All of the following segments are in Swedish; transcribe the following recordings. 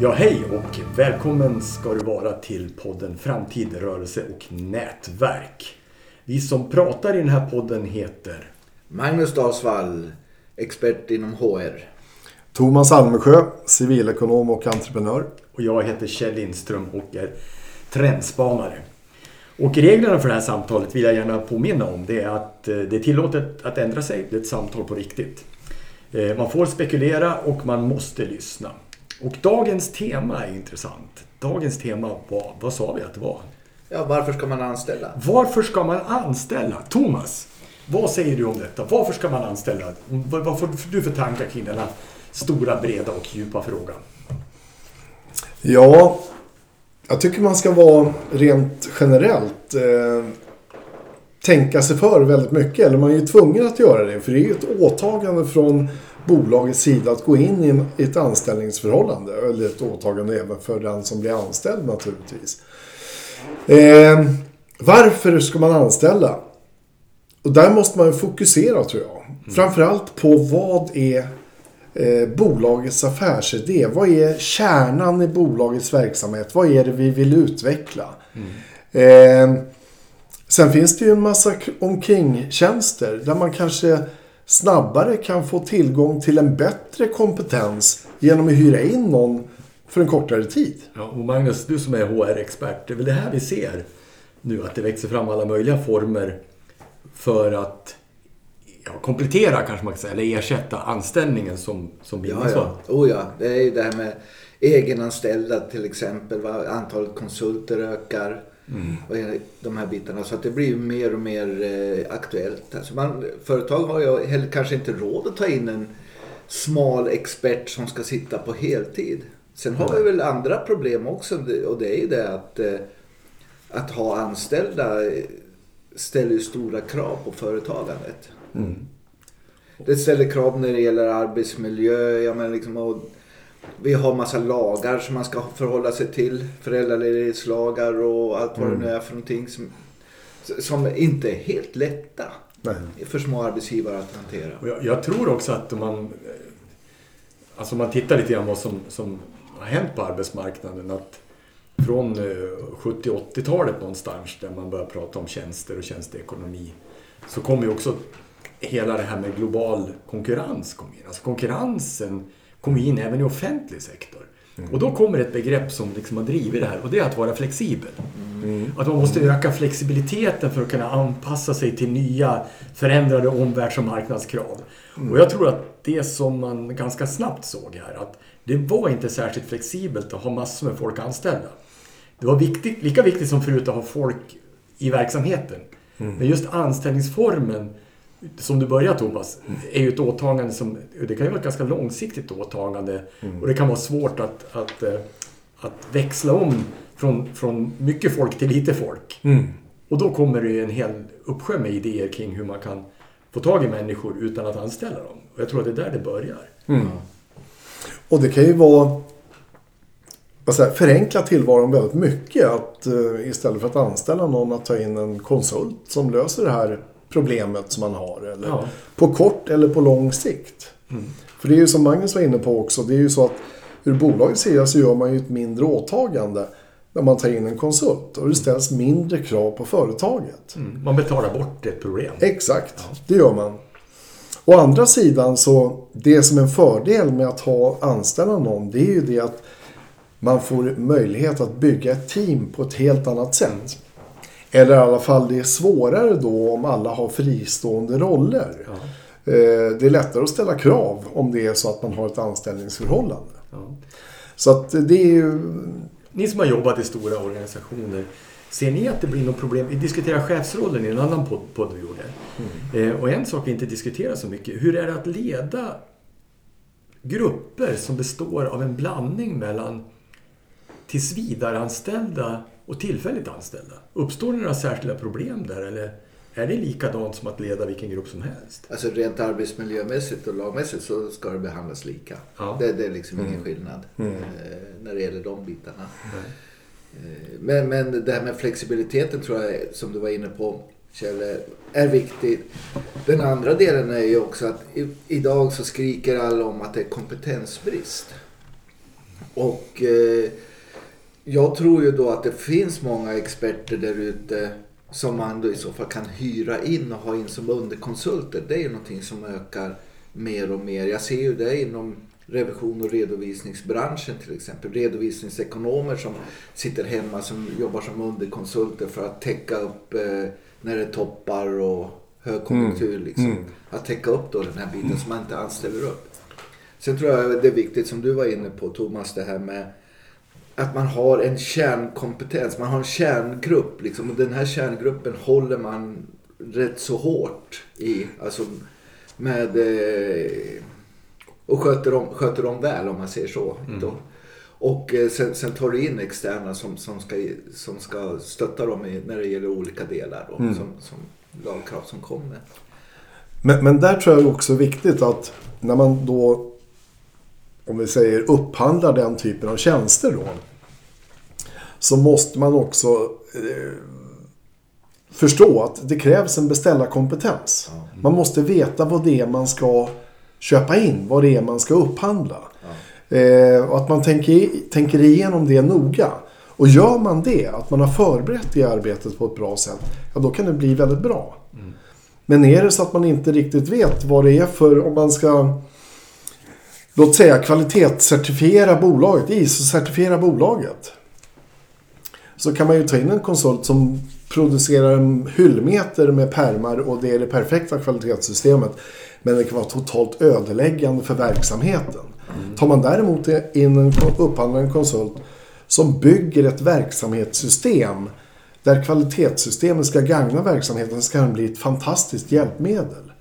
Ja, hej och välkommen ska du vara till podden Framtid, rörelse och nätverk. Vi som pratar i den här podden heter Magnus Dalsvall, expert inom HR. Thomas Almesjö, civilekonom och entreprenör. och jag heter Kjell Lindström och är trendspanare. Och reglerna för det här samtalet vill jag gärna påminna om. Det är att eh, det är tillåtet att ändra sig. Det är ett samtal på riktigt. Eh, Man får spekulera och man måste lyssna. Och dagens tema är intressant. Dagens tema var, vad sa vi att det var? Ja, varför ska man anställa? Varför ska man anställa? Thomas, vad säger du om detta? Varför ska man anställa? Vad vad får du för tankar kring denna stora, breda och djupa fråga? Ja, jag tycker man ska vara rent generellt eh, tänka sig för väldigt mycket. Eller man är ju tvungen att göra det. För det är ju ett åtagande från bolagets sida att gå in i ett anställningsförhållande. Eller ett åtagande även för den som blir anställd naturligtvis. Eh, varför ska man anställa? Och där måste man fokusera tror jag. Framförallt på vad är eh, bolagets affärsidé? Vad är kärnan i bolagets verksamhet? Vad är det vi vill utveckla? Eh, sen finns det ju en massa omkringtjänster där man kanske snabbare kan få tillgång till en bättre kompetens genom att hyra in någon för en kortare tid. Ja, och Magnus, du som är HR-expert, det är väl det här vi ser nu, att det växer fram alla möjliga former för att ja, komplettera, kanske man kan säga, eller ersätta anställningen som, som Ja, bildningsform. ja. Oh, ja. Det är ju det här med egenanställda till exempel. Va? Antalet konsulter ökar. Och de här bitarna. Så att det blir mer och mer eh, aktuellt. Alltså man, företag har ju heller kanske inte råd att ta in en smal expert som ska sitta på heltid. Sen har vi väl andra problem också. Och det är ju det att, eh, att ha anställda eh, ställer stora krav på företagandet. Det ställer krav när det gäller arbetsmiljö. Jag menar liksom, och vi har massa lagar som man ska förhålla sig till. Föräldraledighetslagar och allt vad det nu är för någonting. Som, som inte är helt lätta Nej. för små arbetsgivare att hantera. Jag, jag tror också att om man, eh, alltså man tittar lite grann vad som, som har hänt på arbetsmarknaden. Att från eh, 70 80-talet någonstans där man börjar prata om tjänster och tjänsteekonomi. Så kommer ju också hela det här med global konkurrens kom in. Alltså konkurrensen kom in även i offentlig sektor. Och då kommer ett begrepp som liksom har drivit det här och det är att vara flexibel. Att man måste öka flexibiliteten för att kunna anpassa sig till nya förändrade omvärlds och marknadskrav. Och jag tror att det som man ganska snabbt såg här, att det var inte särskilt flexibelt att ha massor med folk anställda. Det var viktigt, lika viktigt som förut att ha folk i verksamheten. Men just anställningsformen, som du börjar Thomas, är ju ett åtagande som, det kan ju vara ett ganska långsiktigt åtagande. Och det kan vara svårt att, att, eh, att växla om från, från mycket folk till lite folk. Och då kommer det ju en hel uppsjö med idéer kring hur man kan få tag i människor utan att anställa dem. Och jag tror att det är där det börjar. Och det kan ju vara förenkla tillvaron väldigt mycket. Att eh, istället för att anställa någon att ta in en konsult som löser det här problemet som man har. Eller Ja. På kort eller på lång sikt. För det är ju som Magnus var inne på också. Det är ju så att ur bolagets sida så gör man ju ett mindre åtagande när man tar in en konsult. Och det ställs mindre krav på företaget. Man betalar bort ett problem. Exakt, det gör man. Å andra sidan så, det som är en fördel med att ha anställa någon, det är ju det att man får möjlighet att bygga ett team på ett helt annat sätt. Eller i alla fall det är svårare då om alla har fristående roller. Ja. Eh, Det är lättare att ställa krav om det är så att man har ett anställningsförhållande. Ja. Så att det är ju... Ni som har jobbat i stora organisationer, ser ni att det blir något problem? Vi diskuterar chefsrollen i en annan podd, podd vi gjorde. Eh, och en sak vi inte diskuterar så mycket, hur är det att leda grupper som består av en blandning mellan tillsvidareanställda och tillfälligt anställda? Uppstår det några särskilda problem där eller är det likadant som att leda vilken grupp som helst? Alltså rent arbetsmiljömässigt och lagmässigt så ska det behandlas lika. Ja. Det, det är liksom ingen skillnad eh, när det gäller de bitarna. Eh, Men, men det här med flexibiliteten tror jag, som du var inne på. Kjell, är- är viktigt. Den andra delen är ju också att i, idag så skriker alla om att det är kompetensbrist. Och eh, jag tror ju då att det finns många experter där ute som man då i så fall kan hyra in och ha in som underkonsulter. Det är ju någonting som ökar mer och mer. Jag ser ju det inom revision och redovisningsbranschen till exempel. Redovisningsekonomer som sitter hemma som jobbar som underkonsulter för att täcka upp eh, när det toppar och högkonjunktur. Liksom. Mm. Att täcka upp då den här biten som man inte alls ställer upp. Sen tror jag det är viktigt som du var inne på Thomas det här med att man har en kärnkompetens. Man har en kärngrupp liksom, och den här kärngruppen håller man rätt så hårt i. Alltså med eh, och sköter dem, sköter dem väl om man säger så. Då. Och eh, sen, sen tar du in externa som, som, ska, som ska stötta dem i, när det gäller olika delar då, som, som lagkrav som kommer. Men, men där tror jag också är viktigt att när man då, om vi säger upphandlar den typen av tjänster då. Så måste man också eh, förstå att det krävs en beställarkompetens. Man måste veta vad det är man ska köpa in, vad det är man ska upphandla. Eh, och att man tänker, tänker igenom det noga. Och gör man det, att man har förberett det arbetet på ett bra sätt, ja då kan det bli väldigt bra. Men är det så att man inte riktigt vet vad det är för, om man ska låt säga kvalitetscertifiera bolaget, ISO-certifiera bolaget. Så kan man ju ta in en konsult som producerar en hyllmeter med pärmar och det är det perfekta kvalitetssystemet. Men det kan vara totalt ödeläggande för verksamheten. Tar man däremot in en upphandlar en konsult som bygger ett verksamhetssystem där kvalitetssystemet ska gagna verksamheten så kan det bli ett fantastiskt hjälpmedel.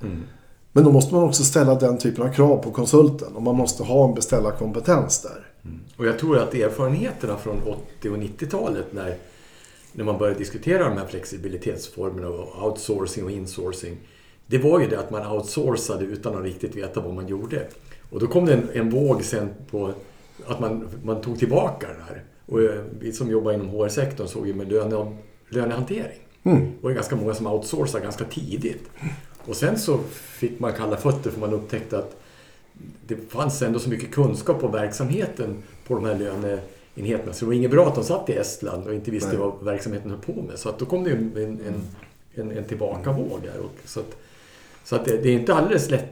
Men då måste man också ställa den typen av krav på konsulten och man måste ha en beställarkompetens där. Och jag tror att erfarenheterna från 80 och 90-talet när, när man började diskutera de här flexibilitetsformerna och outsourcing och insourcing. Det var ju det att man outsourcade utan att riktigt veta vad man gjorde. Och då kom det en, en våg sen på att man, man tog tillbaka det här. Och eh, vi som jobbar inom HR-sektorn såg ju med löne, lönehantering. Det var ju ganska många som outsourcade ganska tidigt. Och sen så fick man kalla fötter för man upptäckte att det fanns ändå så mycket kunskap om verksamheten på de här löneenheterna. Så det var inget bra att de satt i Estland och inte visste Nej. vad verksamheten höll på med. Så att då kom det ju en, en, en, en tillbakavåg här. Och så att, så att det, det är inte alldeles lätt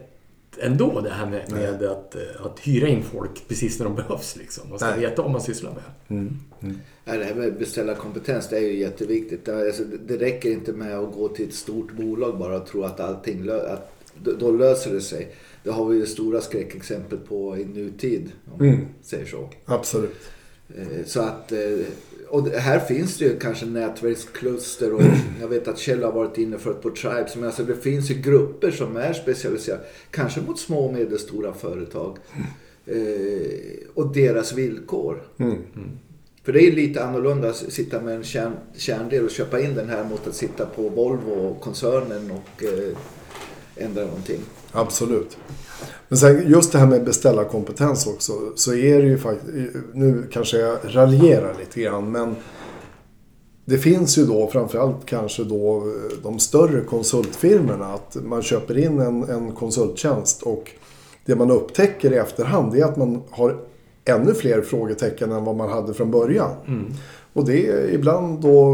ändå det här med, med att, att hyra in folk precis när de behövs. Liksom. Man ska Nej. veta vad man sysslar med. Ja, det här med beställarkompetens det är ju jätteviktigt. Det- Alltså, det räcker inte med att gå till ett stort bolag bara och tro att allting lö- att, då- då löser det sig. Det har vi ju stora skräckexempel på i nutid. Om man Mm. säger så. Absolut. Eh, Så att, eh, och här finns det ju kanske nätverkskluster och jag vet att Kjell har varit inne för ett på Tribes. Men alltså det finns ju grupper som är specialiserade, kanske mot små och medelstora företag. Eh, Och deras villkor. Mm. För det är lite annorlunda att sitta med en kärn, kärndel och köpa in den här mot att sitta på Volvo-koncernen och eh, ändra någonting. Absolut. Men sen just det här med beställarkompetens också. Så är det ju faktiskt, nu kanske jag raljerar lite grann. Men det finns ju då framförallt kanske då eh, de större konsultfirmorna. Att man köper in en, en konsulttjänst och det man upptäcker i efterhand är att man har ännu fler frågetecken än vad man hade från början. Och det är ibland då,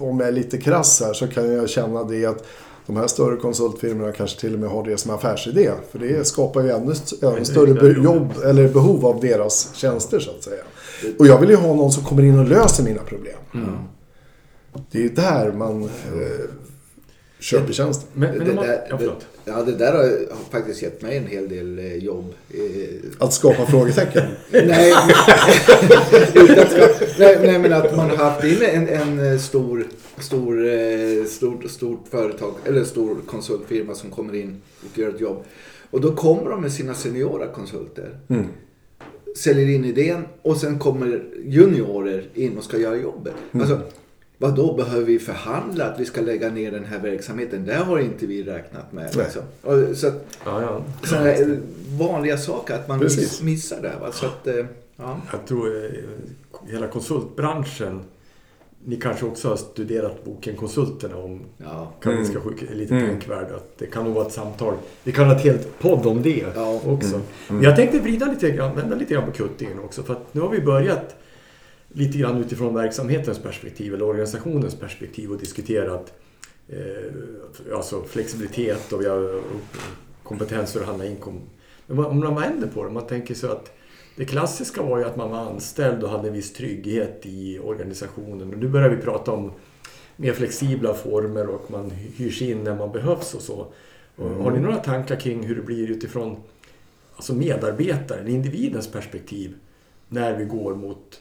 om jag är lite krass här, så kan jag känna det att de här större konsultfirmorna kanske till och med har det som affärsidé. För det skapar ju ännu, st- ännu större jobb eller behov av deras tjänster så att säga. Och jag vill ju ha någon som kommer in och löser mina problem. Det är ju där man eh, köper tjänsten. Men, men det, man, där, ja. Ja, det där har, faktiskt gett mig en hel del eh, jobb. Eh, Att skapa frågetecken. Nej, nej, nej, men att man har haft in en, en eh, stor, stor, stort, stort företag eller stor konsultfirma som kommer in och gör ett jobb. Och då kommer de med sina seniora konsulter. Mm. Säljer in idén och sen kommer juniorer in och ska göra jobbet. Alltså, vad då behöver vi förhandla att vi ska lägga ner den här verksamheten? Det har inte vi räknat med. Liksom. Och, så att, Ja, ja. sådana här vanliga saker, att man Precis. miss, missar det. Va? Så att, eh, ja. Jag tror eh, hela konsultbranschen ni kanske också har studerat boken Konsulterna om Ja. Karolinska sjukhuset, lite Mm. tänkvärd. Det kan nog vara ett samtal. Vi kan ha ett helt podd om det Ja. också. Men Jag tänkte vrida lite grann, vända lite grann på kuttingen också. För att nu har vi börjat lite grann utifrån verksamhetens perspektiv eller organisationens perspektiv och diskuterat eh, alltså flexibilitet och har kompetens att handla inkom. Men om man vänder på det, man tänker sig att det klassiska var ju att man var anställd och hade en viss trygghet i organisationen. Och nu börjar vi prata om mer flexibla former och man hyrs in när man behövs och så. Och Har ni några tankar kring hur det blir utifrån alltså medarbetaren, individens perspektiv när vi går mot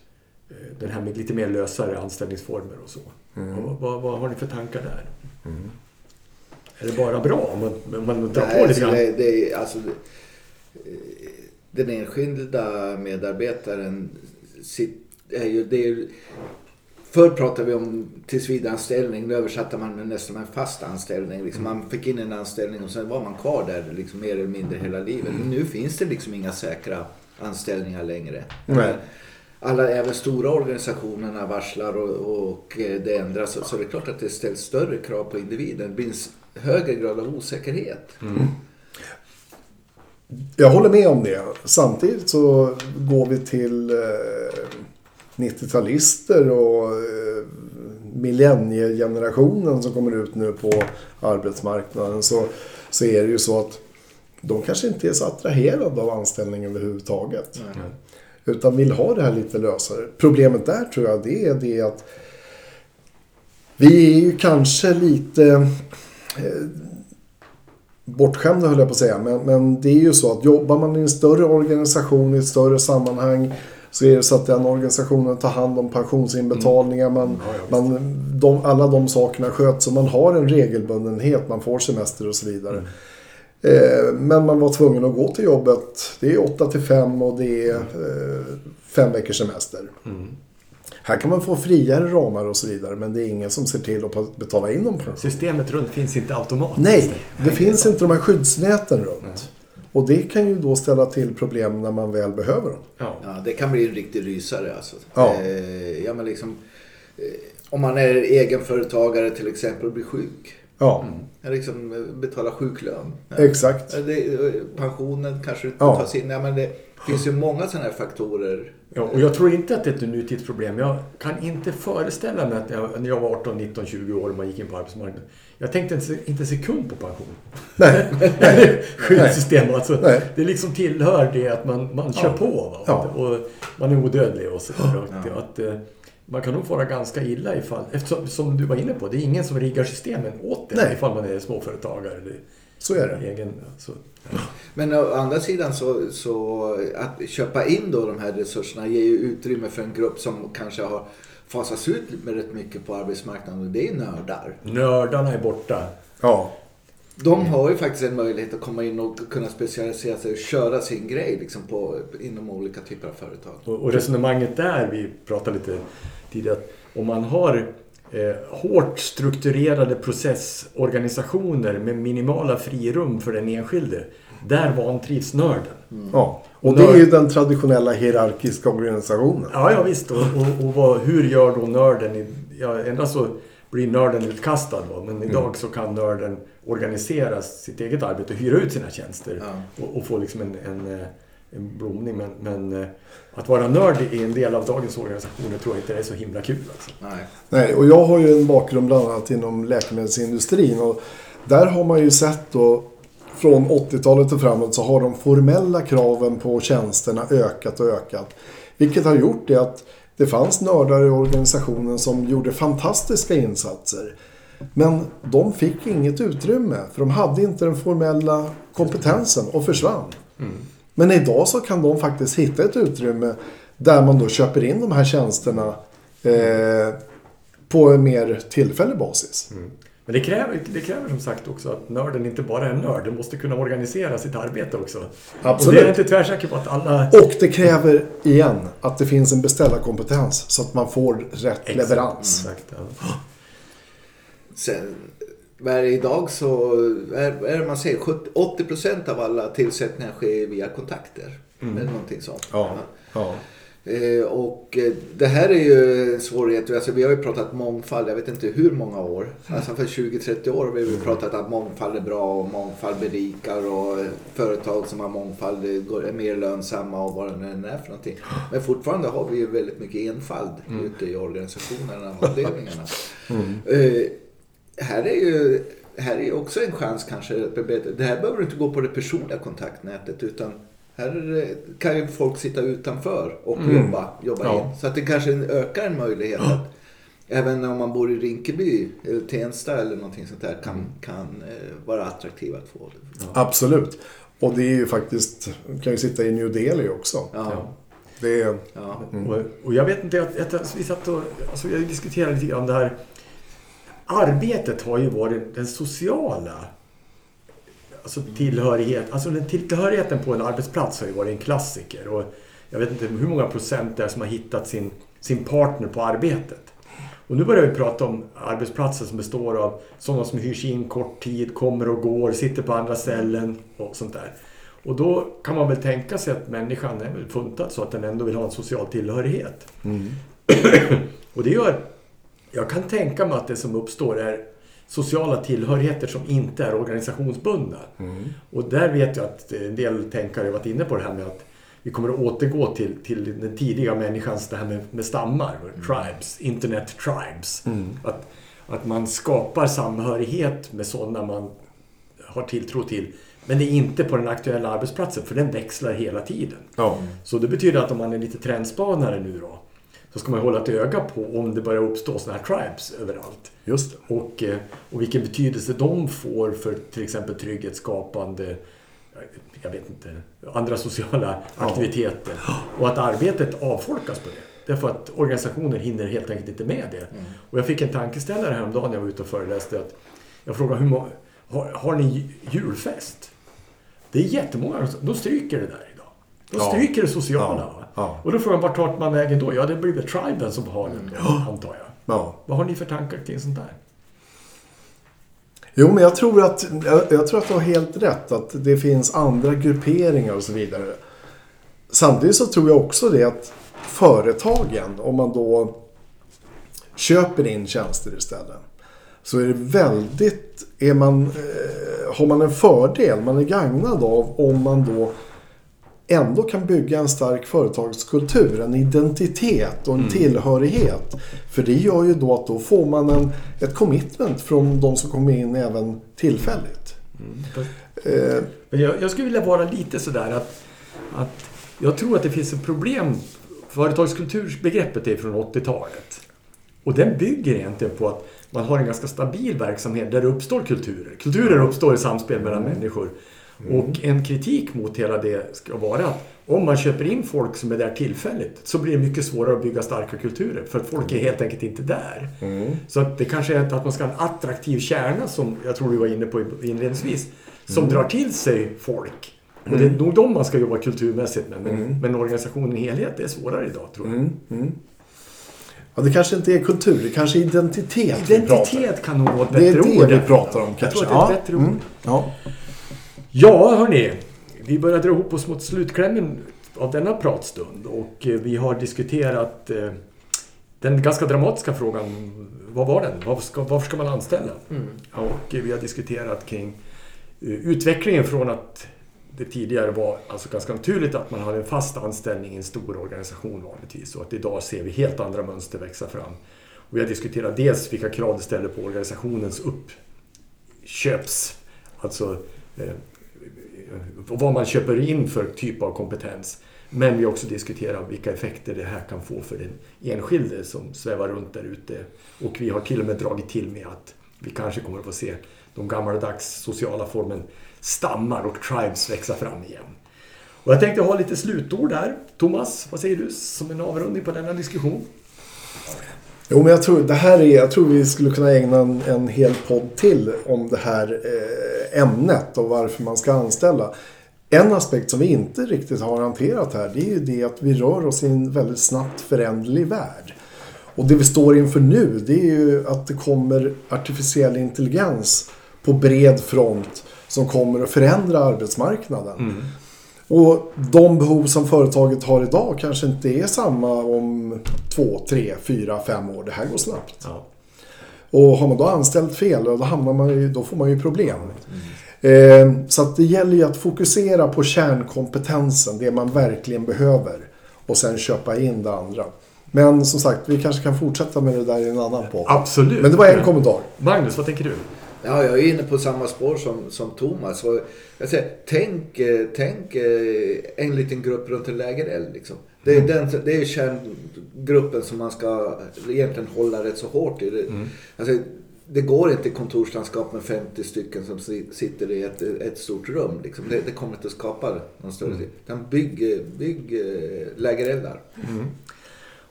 den här med lite mer lösare anställningsformer och så? Och vad, vad har ni för tankar där? Är det bara bra om man, om man drar Nej, på lite grann? det, det, alltså, det, eh, den enskilda medarbetaren sit- är ju, det är Förr pratade vi om tillsvidareanställning. Nu översatte man med nästan en fast anställning. Liksom man fick in en anställning och sen var man kvar där liksom mer eller mindre hela livet. Men nu finns det liksom inga säkra anställningar längre. Nej. Alla, även stora organisationerna varslar och, och eh, det ändras. Så, så det är klart att det ställs större krav på individen. Det blir en högre grad av osäkerhet. Jag håller med om det. Samtidigt så går vi till eh, 90-talister och eh, millenniegenerationen som kommer ut nu på arbetsmarknaden. Så, så är det ju så att de kanske inte är så attraherade av anställning överhuvudtaget. Utan vill ha det här lite lösare. Problemet där tror jag det är det att vi är ju kanske lite eh, bortskämda höll jag på att säga. Men, men det är ju så att jobbar man i en större organisation i ett större sammanhang så är det så att den organisationen tar hand om pensionsinbetalningar. Man, visst. man, de, alla de sakerna sköts och man har en regelbundenhet. Man får semester och så vidare. Eh, men man var tvungen att gå till jobbet. Det är 8 till 5 och det är eh, fem veckors semester. Mm. Här kan man få friare ramar och så vidare. Men det är ingen som ser till att betala in dem. Systemet runt finns inte automatiskt. Nej, det finns inte de här skyddsnäten runt. Och det kan ju då ställa till problem när man väl behöver dem. Ja. Ja, det kan bli en riktig rysare alltså. Ja. Eh, ja, men liksom, om man är egenföretagare till exempel och blir sjuk. Ja, Ja, Liksom eh, betala sjuklön. Ja. exakt. Ja, eh, pensionen kanske inte Ja. tas in. Ja, men det finns ju många sådana här faktorer. Ja, och jag tror inte att det är ett nutidsproblem. Jag kan inte föreställa mig att jag, när jag var 18, 19, 20 år och man gick in på arbetsmarknaden. Jag tänkte inte, inte en sekund på pension. Nej. Skyddssystem alltså. Nej. Det liksom tillhör det att man, man kör på. Va? Ja. Och man är odödlig och så. Och Att, eh, man kan nog fara ganska illa ifall, eftersom som du var inne på, det är ingen som riggar systemen åt det Nej. ifall man är småföretagare eller Så är det. egen. Så. Men å andra sidan så, så att köpa in då de här resurserna ger ju utrymme för en grupp som kanske har fasats ut med rätt mycket på arbetsmarknaden och det är nördar. Nördarna är borta. Ja, De har ju faktiskt en möjlighet att komma in och kunna specialisera sig och köra sin grej liksom på, inom olika typer av företag. Och, och resonemanget där, vi pratade lite tidigare, att om man har eh, hårt strukturerade processorganisationer med minimala frirum för den enskilde, där vantrivs nörden. ja. Och det är ju den traditionella hierarkiska organisationen. Ja, ja visst. Och, och, och vad, hur gör då nörden? I, ja, endast så blir nörden utkastad då, men idag så kan nörden organisera sitt eget arbete och hyra ut sina tjänster Ja. och, och få liksom en, en, en blomning. Men, men eh, att vara nörd i en del av dagens organisationer tror jag inte är så himla kul. Alltså. Nej. Nej, och jag har ju en bakgrund bland annat inom läkemedelsindustrin. Och där har man ju sett då från 80-talet och framåt så har de formella kraven på tjänsterna ökat och ökat. Vilket har gjort det att det fanns nördar i organisationen som gjorde fantastiska insatser. Men de fick inget utrymme för de hade inte den formella kompetensen och försvann. Men idag så kan de faktiskt hitta ett utrymme där man då köper in de här tjänsterna eh, på en mer tillfällig basis. Mm. Men det kräver, det kräver som sagt också att nörden inte bara är en nörd, den måste kunna organisera sitt arbete också. Absolut. Och det är jag inte tvärsäker på att alla... Och det kräver igen att det finns en beställarkompetens så att man får rätt leverans. Exakt, ja. Sen, det idag så är, är man säger 70, 80% av alla tillsättningar sker via kontakter. Eller någonting sånt. Ja, ja. Eh, och eh, det här är ju en svårighet. Alltså, vi har ju pratat mångfald, jag vet inte hur många år. Alltså för 20-30 år har vi pratat att mångfald är bra och mångfald berikar och eh, företag som har mångfald är mer lönsamma och vad det än är för någonting. Men fortfarande har vi ju väldigt mycket enfald mm. ute i organisationerna och avdelningarna. Mm. Här är ju här är också en chans kanske. Det här behöver inte gå på det personliga kontaktnätet utan här kan ju folk sitta utanför och mm. jobba, jobba ja. in. Så att det kanske ökar en möjlighet att även om man bor i Rinkeby eller Tensta eller någonting sånt där kan, mm. kan eh, vara attraktiv att få det. Ja. Absolut. Och det är ju faktiskt, kan ju sitta i New Delhi också. Ja. Det är, ja. Mm. Och, och, jag vet inte, jag, jag, vi satt och alltså jag diskuterade lite grann det här. Arbetet har ju varit den sociala alltså tillhörighet, alltså den tillhörigheten på en arbetsplats har ju varit en klassiker. Och jag vet inte hur många procent det är som har hittat sin, sin partner på arbetet. Och nu börjar vi prata om arbetsplatser som består av sådana som hyrs in kort tid, kommer och går, sitter på andra ställen och sånt där. Och då kan man väl tänka sig att människan är väl funtad så att den ändå vill ha en social tillhörighet. Mm. och det gör... Jag kan tänka mig att det som uppstår är sociala tillhörigheter som inte är organisationsbundna. Mm. Och där vet jag att en del tänkare varit inne på det här med att vi kommer att återgå till, till den tidiga människans, det här med, med stammar, mm. tribes, internet tribes. Mm. Att, att man skapar samhörighet med sådana man har tilltro till. Men det är inte på den aktuella arbetsplatsen, för den växlar hela tiden. Ja. Så det betyder att om man är lite trendspanare nu då, så ska man hålla ett öga på om det börjar uppstå sådana här tribes överallt. Just det. Och, eh, och vilken betydelse de får för till exempel trygghetsskapande jag vet inte, andra sociala aktiviteter. Och att arbetet avfolkas på det. Därför att organisationer hinner helt enkelt inte med det. Mm. Och jag fick en tankeställare häromdagen när jag var ute och föreläste. Att jag frågade, hur har, har ni julfest? Det är jättemånga, de stryker det där. De stryker det sociala. Och då frågar man vart tar man vägen då? Ja, det blir väl triben som har den då, antar jag. Ja. Vad har ni för tankar kring sånt där? Jo, men jag tror, att, jag, jag, tror att du har helt rätt. Att det finns andra grupperingar och så vidare. Samtidigt så tror jag också det att företagen, om man då köper in tjänster istället. Så är det väldigt, är man, eh, har man en fördel, man är gagnad av om man då ändå kan bygga en stark företagskultur, en identitet och en mm. tillhörighet. För det gör ju då att då får man en, ett commitment från de som kommer in även tillfälligt. Mm. Eh. Men jag, jag, skulle vilja vara lite sådär att, att jag tror att det finns ett problem. Företagskultursbegreppet är från 80-talet. Och den bygger egentligen på att man har en ganska stabil verksamhet där det uppstår kulturer. Kulturer uppstår i samspel mellan mm. människor. Mm. Och en kritik mot hela det ska vara att om man köper in folk som är där tillfälligt så blir det mycket svårare att bygga starka kulturer. För att folk är helt enkelt inte där. Mm. Så att det kanske är att man ska ha en attraktiv kärna som jag tror du var inne på inledningsvis. Som mm. drar till sig folk. Och det är mm. nog de man ska jobba kulturmässigt med. Men, mm. men organisationen i helhet är svårare idag tror jag. Mm. Ja, det kanske inte är kultur, det kanske är identitet Identitet kan nog vara ett bättre ord. Det är det vi pratar om kanske. Jag tror att det är ett bättre ord. Ja. Ja, hörni. Vi börjar dra ihop oss mot slutklämmen av denna pratstund. Och eh, vi har diskuterat eh, den ganska dramatiska frågan. Vad var den? Varför ska, varför ska man anställa? Mm. Och vi har diskuterat kring eh, utvecklingen från att det tidigare var alltså ganska naturligt att man hade en fast anställning i en stor organisation vanligtvis. Och att idag ser vi helt andra mönster växa fram. Och vi har diskuterat dels vilka krav det ställer på organisationens uppköps... Alltså och vad man köper in för typ av kompetens. Men vi har också diskuterat vilka effekter det här kan få för den enskilde som svävar runt där ute. Och vi har till och med dragit till med att vi kanske kommer att få se de gammaldags sociala formen stammar och tribes växa fram igen. Och jag tänkte ha lite slutord där. Thomas, vad säger du som en avrundning på denna diskussion? Jo, men jag tror, det här är, jag tror vi skulle kunna ägna en, en hel podd till om det här eh, ämnet och varför man ska anställa. En aspekt som vi inte riktigt har hanterat här det är ju det att vi rör oss i en väldigt snabbt föränderlig värld. Och det vi står inför nu det är ju att det kommer artificiell intelligens på bred front som kommer att förändra arbetsmarknaden. Mm. Och de behov som företaget har idag kanske inte är samma om två, tre, fyra, fem år. Det här går snabbt. Ja. Och har man då anställt fel, då, hamnar man ju, då får man ju problem. Eh, så att det gäller ju att fokusera på kärnkompetensen, det man verkligen behöver. Och sen köpa in det andra. Men som sagt, vi kanske kan fortsätta med det där i en annan podd. Absolut. Men det var en kommentar. Magnus, vad tänker du? Ja, jag är inne på samma spår som, som Thomas. Och jag säger, tänk, eh, tänk eh, en liten grupp runt en lägereld. Liksom. Det, är den, det är kärngruppen som man ska egentligen hålla rätt så hårt i. Det, Mm. alltså, det går inte i kontorslandskap med 50 stycken som si- sitter i ett, ett stort rum. Liksom. Det, det kommer inte att skapa någon större Mm. Utan bygg, bygg eh, lägereldar.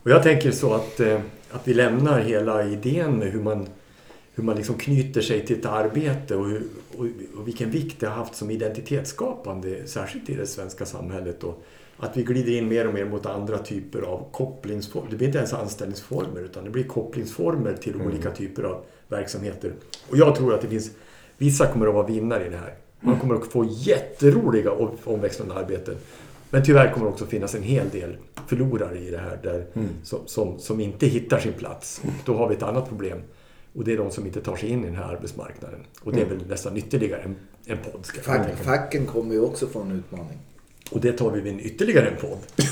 Och jag tänker så att, att vi lämnar hela idén med hur man, hur man liksom knyter sig till ett arbete och, hur, och, och vilken vikt det har haft som identitetsskapande, särskilt i det svenska samhället. Och att vi glider in mer och mer mot andra typer av kopplingsformer. Det blir inte ens anställningsformer utan det blir kopplingsformer till olika typer av verksamheter. Och jag tror att det finns, vissa kommer att vara vinnare i det här. Man kommer att få jätteroliga och omväxlande arbeten. Men tyvärr kommer det också finnas en hel del förlorare i det här där, som, som, som inte hittar sin plats. Och då har vi ett annat problem. Och det är de som inte tar sig in i den här arbetsmarknaden. Och det är väl nästan ytterligare en, en podd. Ska Fack, facken kommer ju också få en utmaning. Och det tar vi vid en ytterligare en podd.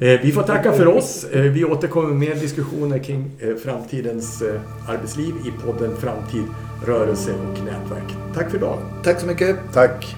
Eh, vi får tacka för oss. Eh, vi återkommer med diskussioner kring eh, framtidens arbetsliv i podden Framtid, rörelse och nätverk. Tack för idag. Tack så mycket. Tack.